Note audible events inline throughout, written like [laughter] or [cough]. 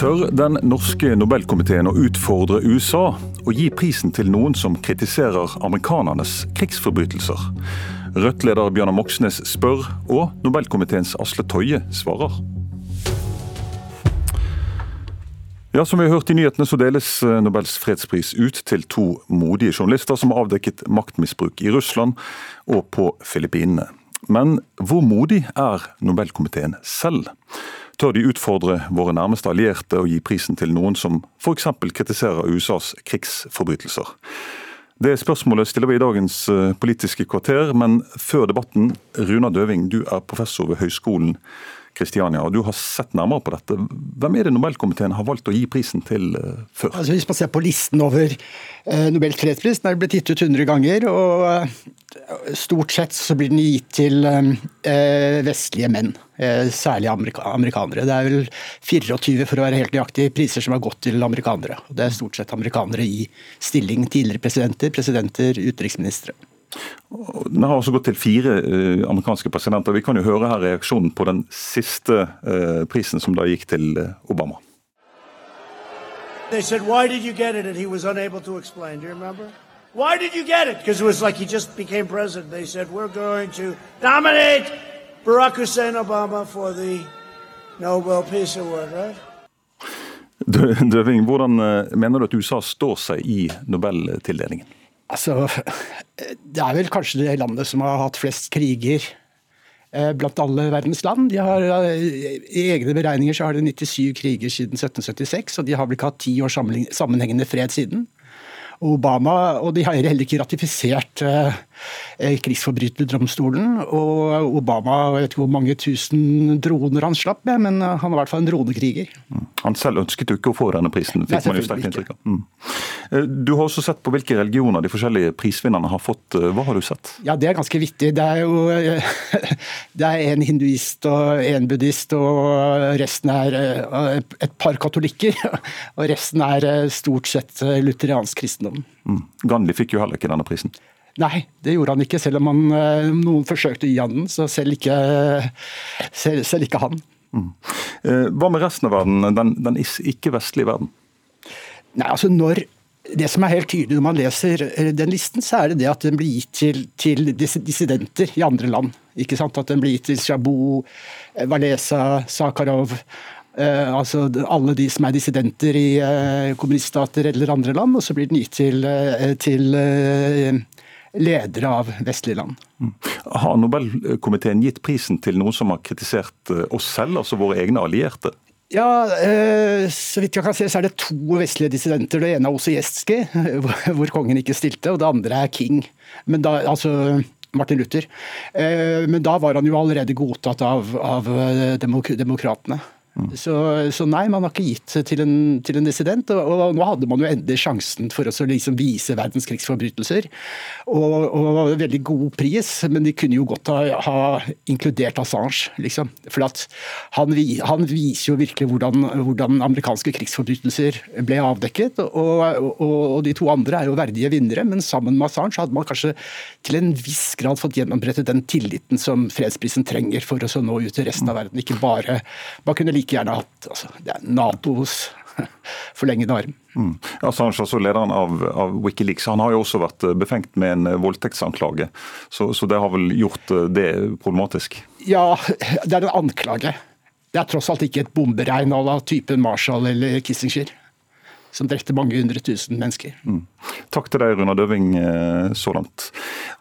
Tør den norske Nobelkomiteen å utfordre USA og gi prisen til noen som kritiserer amerikanernes krigsforbrytelser? Rødt-leder Bjørnar Moxnes spør, og Nobelkomiteens Asle Toje svarer. Ja, Som vi har hørt i nyhetene, så deles eh, Nobels fredspris ut til to modige journalister som har avdekket maktmisbruk i Russland og på Filippinene. Men hvor modig er Nobelkomiteen selv? Tør de utfordre våre nærmeste allierte og gi prisen til noen som f.eks. kritiserer USAs krigsforbrytelser? Det spørsmålet stiller vi i dagens eh, Politiske kvarter, men før debatten, Runa Døving, du er professor ved Høgskolen Kristiania, og du har sett nærmere på dette. Hvem er det Nobelkomiteen har valgt å gi prisen til uh, før? Altså, hvis man ser på listen over uh, Nobels fredspris, den er blitt gitt ut 100 ganger. og uh, Stort sett så blir den gitt til vestlige menn, særlig amerika amerikanere. Det er vel 24 for å være helt nøyaktig, priser som har gått til amerikanere. Det er stort sett amerikanere i stilling. Tidligere presidenter, presidenter, utenriksministre. Den har også gått til fire uh, amerikanske presidenter. Vi kan jo høre her reaksjonen på den siste uh, prisen, som da gikk til uh, Obama. They said, why did you get it? And he was unable to explain. Do you remember? Why did you get it? Because it was like he just became president. They said, we're going to nominate Barack Hussein Obama for the Nobel Peace Award, right? [laughs] Døving, hvordan mener du at USA står seg i Nobeltildelingen? Altså, det er vel kanskje det landet som har hatt flest kriger eh, blant alle verdens land. Har, eh, I egne beregninger så har de 97 kriger siden 1776, og de har vel ikke hatt ti år sammenhengende fred siden. Obama, og de har heller ikke ratifisert eh, Eh, krigsforbryterdomstolen. Og Obama jeg vet ikke hvor mange tusen droner han slapp med, men han var i hvert fall en dronekriger. Mm. Han selv ønsket jo ikke å få denne prisen, fikk Nei, man jo sterkt inntrykk av. Mm. Eh, du har også sett på hvilke religioner de forskjellige prisvinnerne har fått. Hva har du sett? Ja, Det er ganske vittig. Det er jo [laughs] det er en hinduist og en buddhist, og resten er et par katolikker. [laughs] Og resten er stort sett lutheriansk kristendom. Mm. Gandhi fikk jo heller ikke denne prisen. Nei, det gjorde han ikke, selv om han, eh, noen forsøkte å gi han den. Så selv ikke, selv, selv ikke han. Mm. Eh, hva med resten av verden, den, den ikke-vestlige verden? Nei, altså når det som er helt tydelig når man leser eh, den listen, så er det det at den blir gitt til, til dissidenter i andre land. Ikke sant? At den blir gitt til Shabu, Valesa, Sakharov. Eh, altså alle de som er dissidenter i eh, kommuniststater eller andre land. Og så blir den gitt til, eh, til ledere av vestlige land. Mm. Har Nobelkomiteen gitt prisen til noen som har kritisert eh, oss selv, altså våre egne allierte? Ja, eh, så vidt jeg kan se så er det to vestlige dissidenter. Det ene er Osijestskij, [laughs] hvor kongen ikke stilte, og det andre er King. Men da, altså Martin Luther. Eh, men da var han jo allerede godtatt av, av demokratene. Så, så, nei, man har ikke gitt til en, til en dissident. Og, og, nå hadde man jo endelig sjansen for å liksom vise verdens krigsforbrytelser. Og, og, veldig god pris, men de kunne jo godt ha, ha inkludert Assange, liksom. For han, han viser jo virkelig hvordan, hvordan, amerikanske krigsforbrytelser ble avdekket. Og, de to andre er jo verdige vinnere, men sammen med Assange hadde man kanskje til en viss grad fått gjennombrettet den tilliten som fredsprisen trenger for å nå ut til resten av verden. Ikke bare Man kunne like gjerne hatt altså, det er Natos [laughs] forlengede arm. Mm. Assange, altså lederen av, av, Wikileaks, han har jo også vært eh, befengt med en eh, voldtektsanklage. Så, så, det har vel gjort eh, det problematisk? Ja, det er en anklage. Det er tross alt ikke et bomberegn av typen Marshall eller Kissinger. Som drepte mange hundre tusen mennesker. Mm. Takk til deg, Runa Døving, så langt.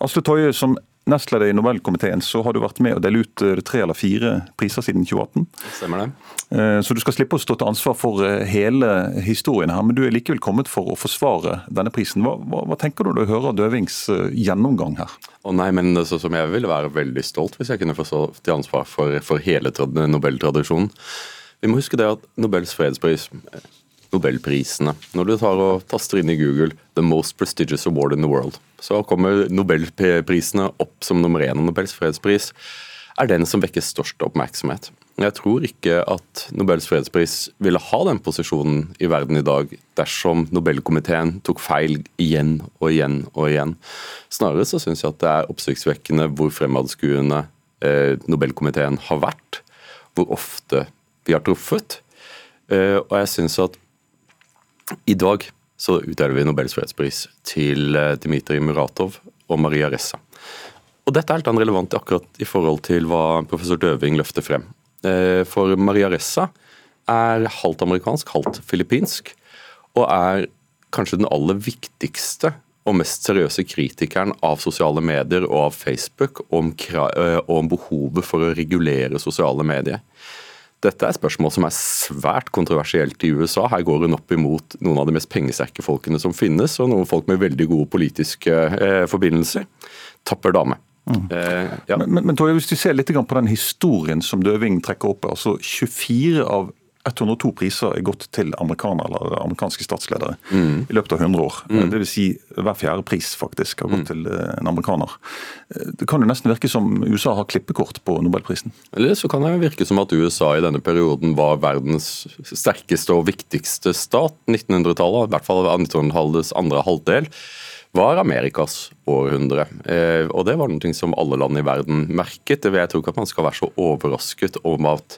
Asle Toje, som nestleder i Nobelkomiteen, så har du vært med å dele ut eh, tre eller fire priser siden 2018. Stemmer det. Eh, så du skal slippe å stå til ansvar for eh, hele historien her, men du er likevel kommet for å forsvare denne prisen. Hva, hva, hva tenker du når du hører Døvings gjennomgang her? Å nei, men så som Jeg ville være veldig stolt hvis jeg kunne få stå til ansvar for, for hele nobeltradisjonen. Vi må huske det at Nobels fredspris Nobelprisene. Når du tar og taster inn i Google 'The most prestigious award in the world', så kommer nobelprisene opp som nummer én. Og Nobels fredspris er den som vekker størst oppmerksomhet. Jeg tror ikke at Nobels fredspris ville ha den posisjonen i verden i dag dersom Nobelkomiteen tok feil igjen og igjen og igjen. Snarere så syns jeg at det er oppsiktsvekkende hvor fremadskuende eh, Nobelkomiteen har vært, hvor ofte vi har truffet Og jeg syns at i dag så utdeler vi Nobels fredspris til Dmitrij Muratov og Maria Ressa. Og Dette er helt relevant akkurat i forhold til hva professor Døving løfter frem. For Maria Ressa er halvt amerikansk, halvt filippinsk, og er kanskje den aller viktigste og mest seriøse kritikeren av sosiale medier og av Facebook om, om behovet for å regulere sosiale medier. Dette er et spørsmål som er svært kontroversielt i USA. Her går hun opp imot noen av de mest pengesterke folkene som finnes, og noen folk med veldig gode politiske eh, forbindelser. Tapper dame. Mm. Eh, ja. Men, men, men hvis du ser litt på den historien som Døving trekker opp, altså 24 av 102 priser er gått til amerikanere eller amerikanske statsledere mm. i løpet av 100 år. Mm. Dvs. Si, hver fjerde pris faktisk har gått mm. til eh, en amerikaner. Eh, det kan jo nesten virke som USA har klippekort på nobelprisen. Eller så kan det virke som at USA i denne perioden var verdens sterkeste og viktigste stat. 1900-tallet, i hvert fall 1900-tallets andre halvdel var Amerikas århundre. Eh, og det var noe som alle land i verden merket. Jeg tror ikke at man skal være så overrasket om at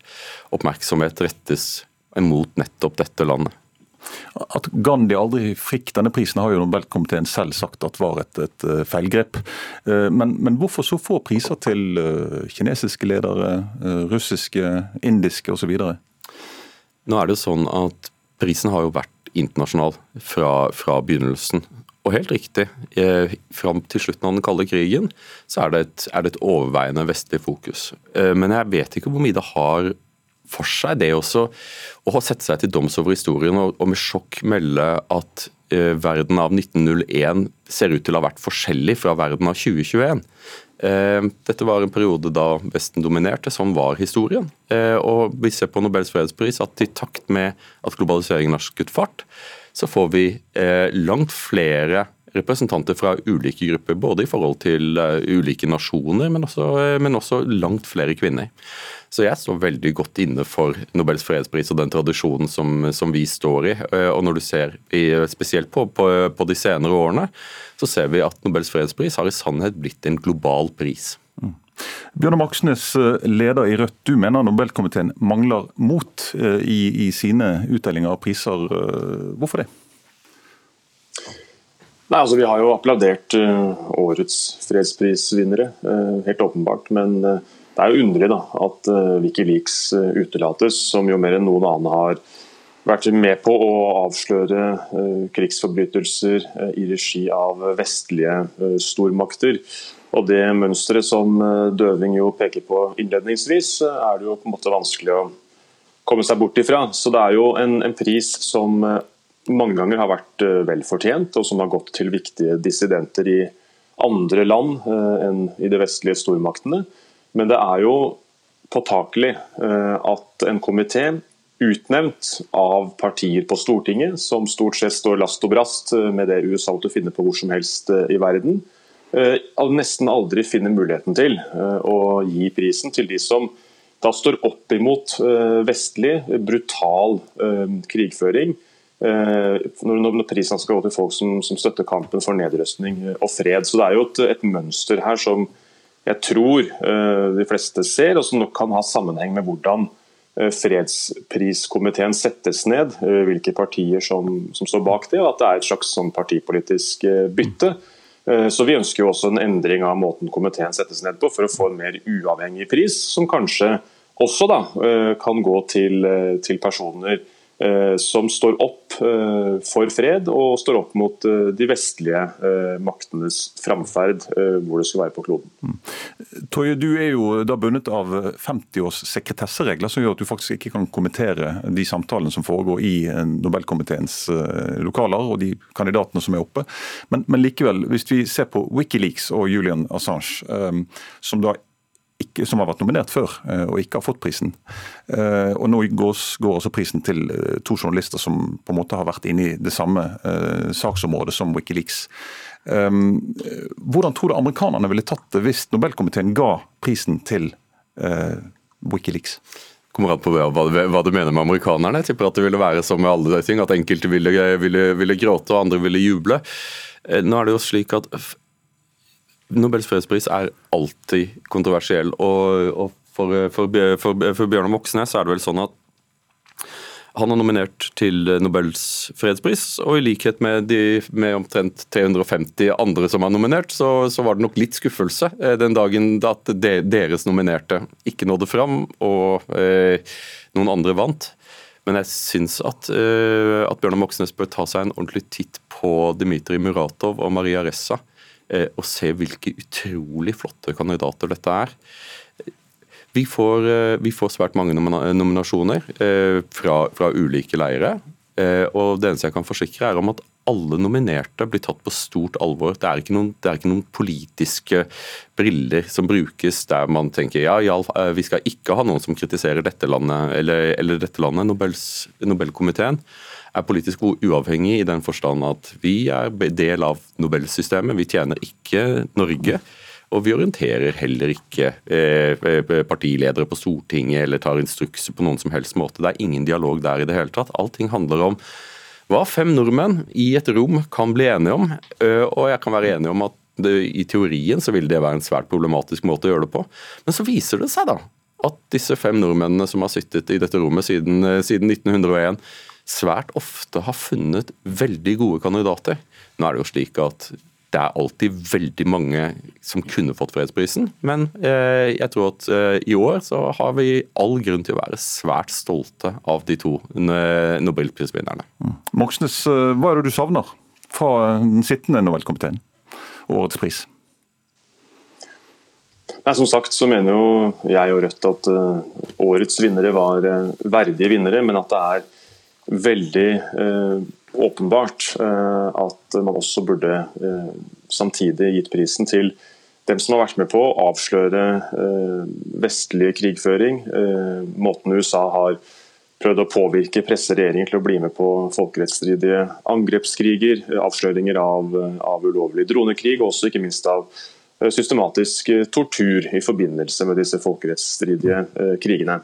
oppmerksomhet rettes mot nettopp dette landet. At Gandhi aldri fikk denne prisen, har jo Nobelkomiteen selv sagt at var et, et eh, feilgrep. Eh, men, men, hvorfor så få priser til kinesiske ledere, russiske, indiske osv.? Nå er det jo sånn at prisen har jo vært internasjonal fra, fra begynnelsen. Og helt riktig, eh, fram til slutten av den kalde krigen så er det, et, er det et overveiende vestlig fokus. Eh, men jeg vet ikke hvor mye det har for seg, det også å sette seg til doms over historien og, og med sjokk melde at eh, verden av 1901 ser ut til å ha vært forskjellig fra verden av 2021. Eh, dette var en periode da Vesten dominerte, som var historien. Og vi ser på Nobels fredspris at i takt med at globaliseringen har skutt fart, så får vi eh, langt flere representanter fra ulike grupper, både i forhold til uh, ulike nasjoner, men også, uh, men også, langt flere kvinner. Så jeg står veldig godt inne for Nobels fredspris og den tradisjonen som, som vi står i. Og når du ser, i, spesielt på, på, på, de senere årene, så ser vi at Nobels fredspris har i sannhet blitt en global pris. Bjørnar Moxnes, leder i Rødt. Du mener Nobelkomiteen mangler mot i, i sine utdelinger av priser. Hvorfor det? Nei, altså Vi har jo applaudert årets fredsprisvinnere, helt åpenbart. Men det er jo underlig da, at Wikileaks utelates, som jo mer enn noen annen har vært med på å avsløre krigsforbrytelser i regi av vestlige stormakter. Og Det mønsteret som Døving jo peker på innledningsvis, er det jo på en måte vanskelig å komme seg bort ifra. Så det er jo en, en pris som mange ganger har vært velfortjent, og som har gått til viktige dissidenter i andre land eh, enn i de vestlige stormaktene. Men det er jo påtakelig eh, at en komité utnevnt av partier på Stortinget, som stort sett står last og brast med det USA måtte finne på hvor som helst i verden, nesten aldri finner muligheten til å gi prisen til de som da står opp imot vestlig, brutal krigføring Eh, når prisen skal gå til folk som, som, støtter kampen for nedrustning og fred. Så Det er jo et, et mønster her som jeg tror de fleste ser, og som nok kan ha sammenheng med hvordan fredspriskomiteen settes ned, hvilke partier som, som, står bak det, og at det er et slags sånn partipolitisk bytte. Så Vi ønsker jo også en endring av måten komiteen settes ned på, for å få en mer uavhengig pris, som kanskje også da, kan gå til, til personer Eh, som står opp eh, for fred og står opp mot eh, de vestlige maktenes framferd hvor det skal være på kloden. Mm. Toje, Du er jo da bundet av 50 års sekretesseregler som gjør at du faktisk ikke kan kommentere de samtalene som foregår i Nobelkomiteens lokaler og de kandidatene som er oppe. Men, men likevel, hvis vi ser på Wikileaks og Julian Assange, som da ikke, som har vært nominert før eh, og ikke har fått prisen. Eh, og Nå går, går også prisen til eh, to journalister som på en måte har vært inne i det samme saksområdet som Wikileaks. Hvordan tror du amerikanerne ville tatt det hvis Nobelkomiteen ga prisen til Wikileaks? kommer an på hva, du mener med amerikanerne. Jeg tipper at det ville være som med alle de ting, at enkelte ville, ville, ville gråte og andre ville juble. Nå er det jo slik at Nobels fredspris er alltid kontroversiell. og, og for, for, for, for Bjørnar Moxnes er det vel sånn at Han er nominert til Nobels fredspris, og i likhet med, de, med omtrent 350 andre som er nominert, så, så, var det nok litt skuffelse eh, den dagen at de, deres nominerte ikke nådde fram, og eh, noen andre vant. Men jeg syns at, eh, at Bjørnar Moxnes bør ta seg en ordentlig titt på Dmitrij Muratov og Maria Ressa, og se hvilke utrolig flotte kandidater dette er. Vi får, eh, vi får, svært mange nominasjoner eh, fra, fra ulike leire. Eh, og Det eneste jeg kan forsikre, er om at alle nominerte blir tatt på stort alvor. Det er noen, er ikke noen politiske briller som brukes der man tenker ja, ja, vi skal ikke ha noen som kritiserer dette landet eller, eller dette landet. Nobels, Nobelkomiteen er politisk uavhengig i den forstand at vi er del av Nobelsystemet. Vi tjener ikke Norge. Og vi orienterer heller ikke eh, eh, partiledere på Stortinget eller tar instrukser på noen som helst måte. Det er ingen dialog der i det hele tatt. Allting handler om hva fem nordmenn i et rom kan bli enige om. Eh, og jeg kan være enig om at det, i teorien så vil det være en svært problematisk måte å gjøre det på. Men så viser det seg da at disse fem nordmennene som har sittet i dette rommet siden, siden 1901, svært ofte har funnet veldig gode kandidater. Nå er det jo slik at det er alltid veldig mange som kunne fått fredsprisen, men eh, jeg tror at eh, i år så har vi all grunn til å være svært stolte av de to nobelprisvinnerne. Mm. Moxnes, eh, hva er det du savner fra den sittende Nobelkomiteen? Årets pris? Nei, Som sagt så mener jo jeg og Rødt at årets vinnere var verdige vinnere, men at det er veldig åpenbart eh, at man også burde eh, samtidig gitt prisen til dem som har vært med på å avsløre vestlige vestlig krigføring. Måten USA har prøvd å påvirke presseregjeringen til å bli med på folkerettsstridige angrepskriger, avsløringer av, av ulovlig dronekrig, og også ikke minst av systematisk tortur i forbindelse med disse folkerettsstridige krigene.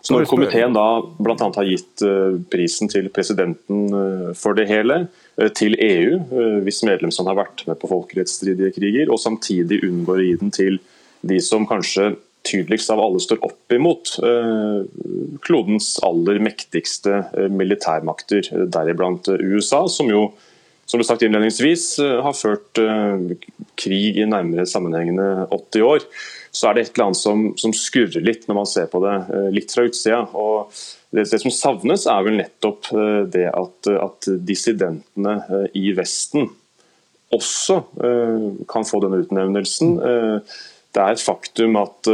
Så når komiteen da bl.a. har gitt eh, prisen til presidenten eh, for det hele, eh, til EU, hvis medlemsland har vært med på folkerettsstridige kriger, og samtidig unngår å gi den til de som kanskje tydeligst av alle står opp imot klodens aller mektigste militærmakter, deriblant USA, som jo som ble sagt innledningsvis, har ført krig i nærmere sammenhengende 80 år så er det et eller annet som, som skurrer litt når man ser på det eh, litt fra utsida. Og det, det, som savnes, er vel nettopp eh, det at, at dissidentene eh, i Vesten også kan få denne utnevnelsen. Det er et faktum at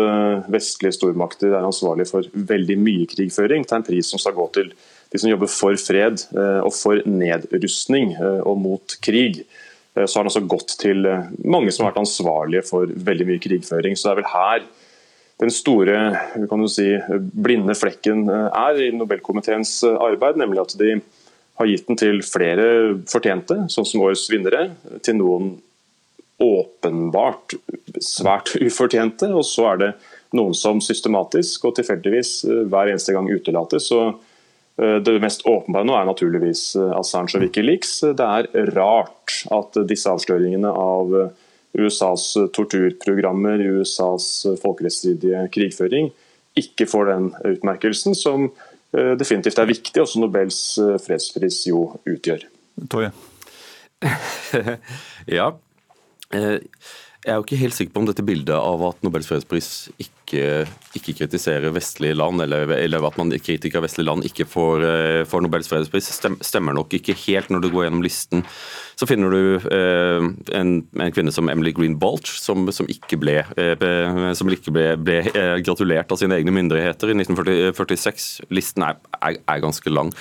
vestlige stormakter er ansvarlig for veldig mye krigføring. Det er en pris som skal gå til de som jobber for fred og for nedrustning og mot krig. Eh, så har den også gått til eh, mange som har vært ansvarlige for veldig mye krigføring. Så det er vel her den store kan du si, blinde flekken eh, er i Nobelkomiteens arbeid, nemlig at de har gitt den til flere fortjente, sånn som årets vinnere, til noen åpenbart svært ufortjente, og så er det noen som systematisk og tilfeldigvis hver eneste gang utelates. Eh, det mest åpenbare nå er naturligvis eh, Assange og Wikileaks. Det er rart at disse avsløringene av eh, USAs torturprogrammer, USAs folkerettsstridige krigføring, ikke får den utmerkelsen som definitivt er viktig, og som Nobels fredspris jo utgjør. Toje? [laughs] ja. Jeg er jo ikke helt sikker på om dette bildet av at Nobels fredspris ikke, ikke kritiserer vestlige land, eller, eller, at man kritiker av vestlige land ikke får, eh, får Nobels fredspris, stemmer nok ikke helt når du går gjennom listen. Så finner du eh, en, en, kvinne som Emily Green Balch, som, som ikke, ble, eh, som ikke ble, ble eh, gratulert av sine egne myndigheter i 1946. Listen er, er, er ganske lang.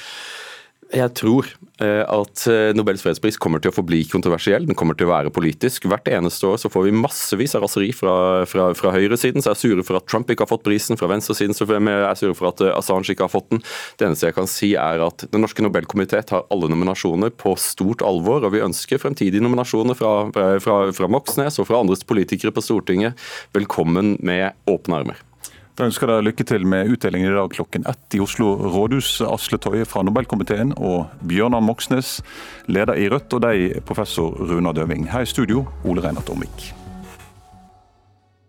Jeg tror eh, at eh, Nobels fredspris kommer til å forbli kontroversiell, den kommer til å være politisk. Hvert eneste år så får vi massevis av raseri fra, fra, fra høyresiden, som er sure for at Trump ikke har fått prisen, fra venstresiden som er sure for at eh, Assange ikke har fått den. Det eneste jeg kan si er at Den norske Nobelkomité tar alle nominasjoner på stort alvor, og vi ønsker fremtidige nominasjoner fra, fra, fra Moxnes og fra andres politikere på Stortinget velkommen med åpne armer. Da ønsker dere lykke til med utdelingen i dag klokken ett i Oslo rådhus. Asle Toje fra Nobelkomiteen og Bjørnar Moxnes, leder i Rødt, og deg, professor Runa Døving. Her i studio, Ole Reinert Omvik.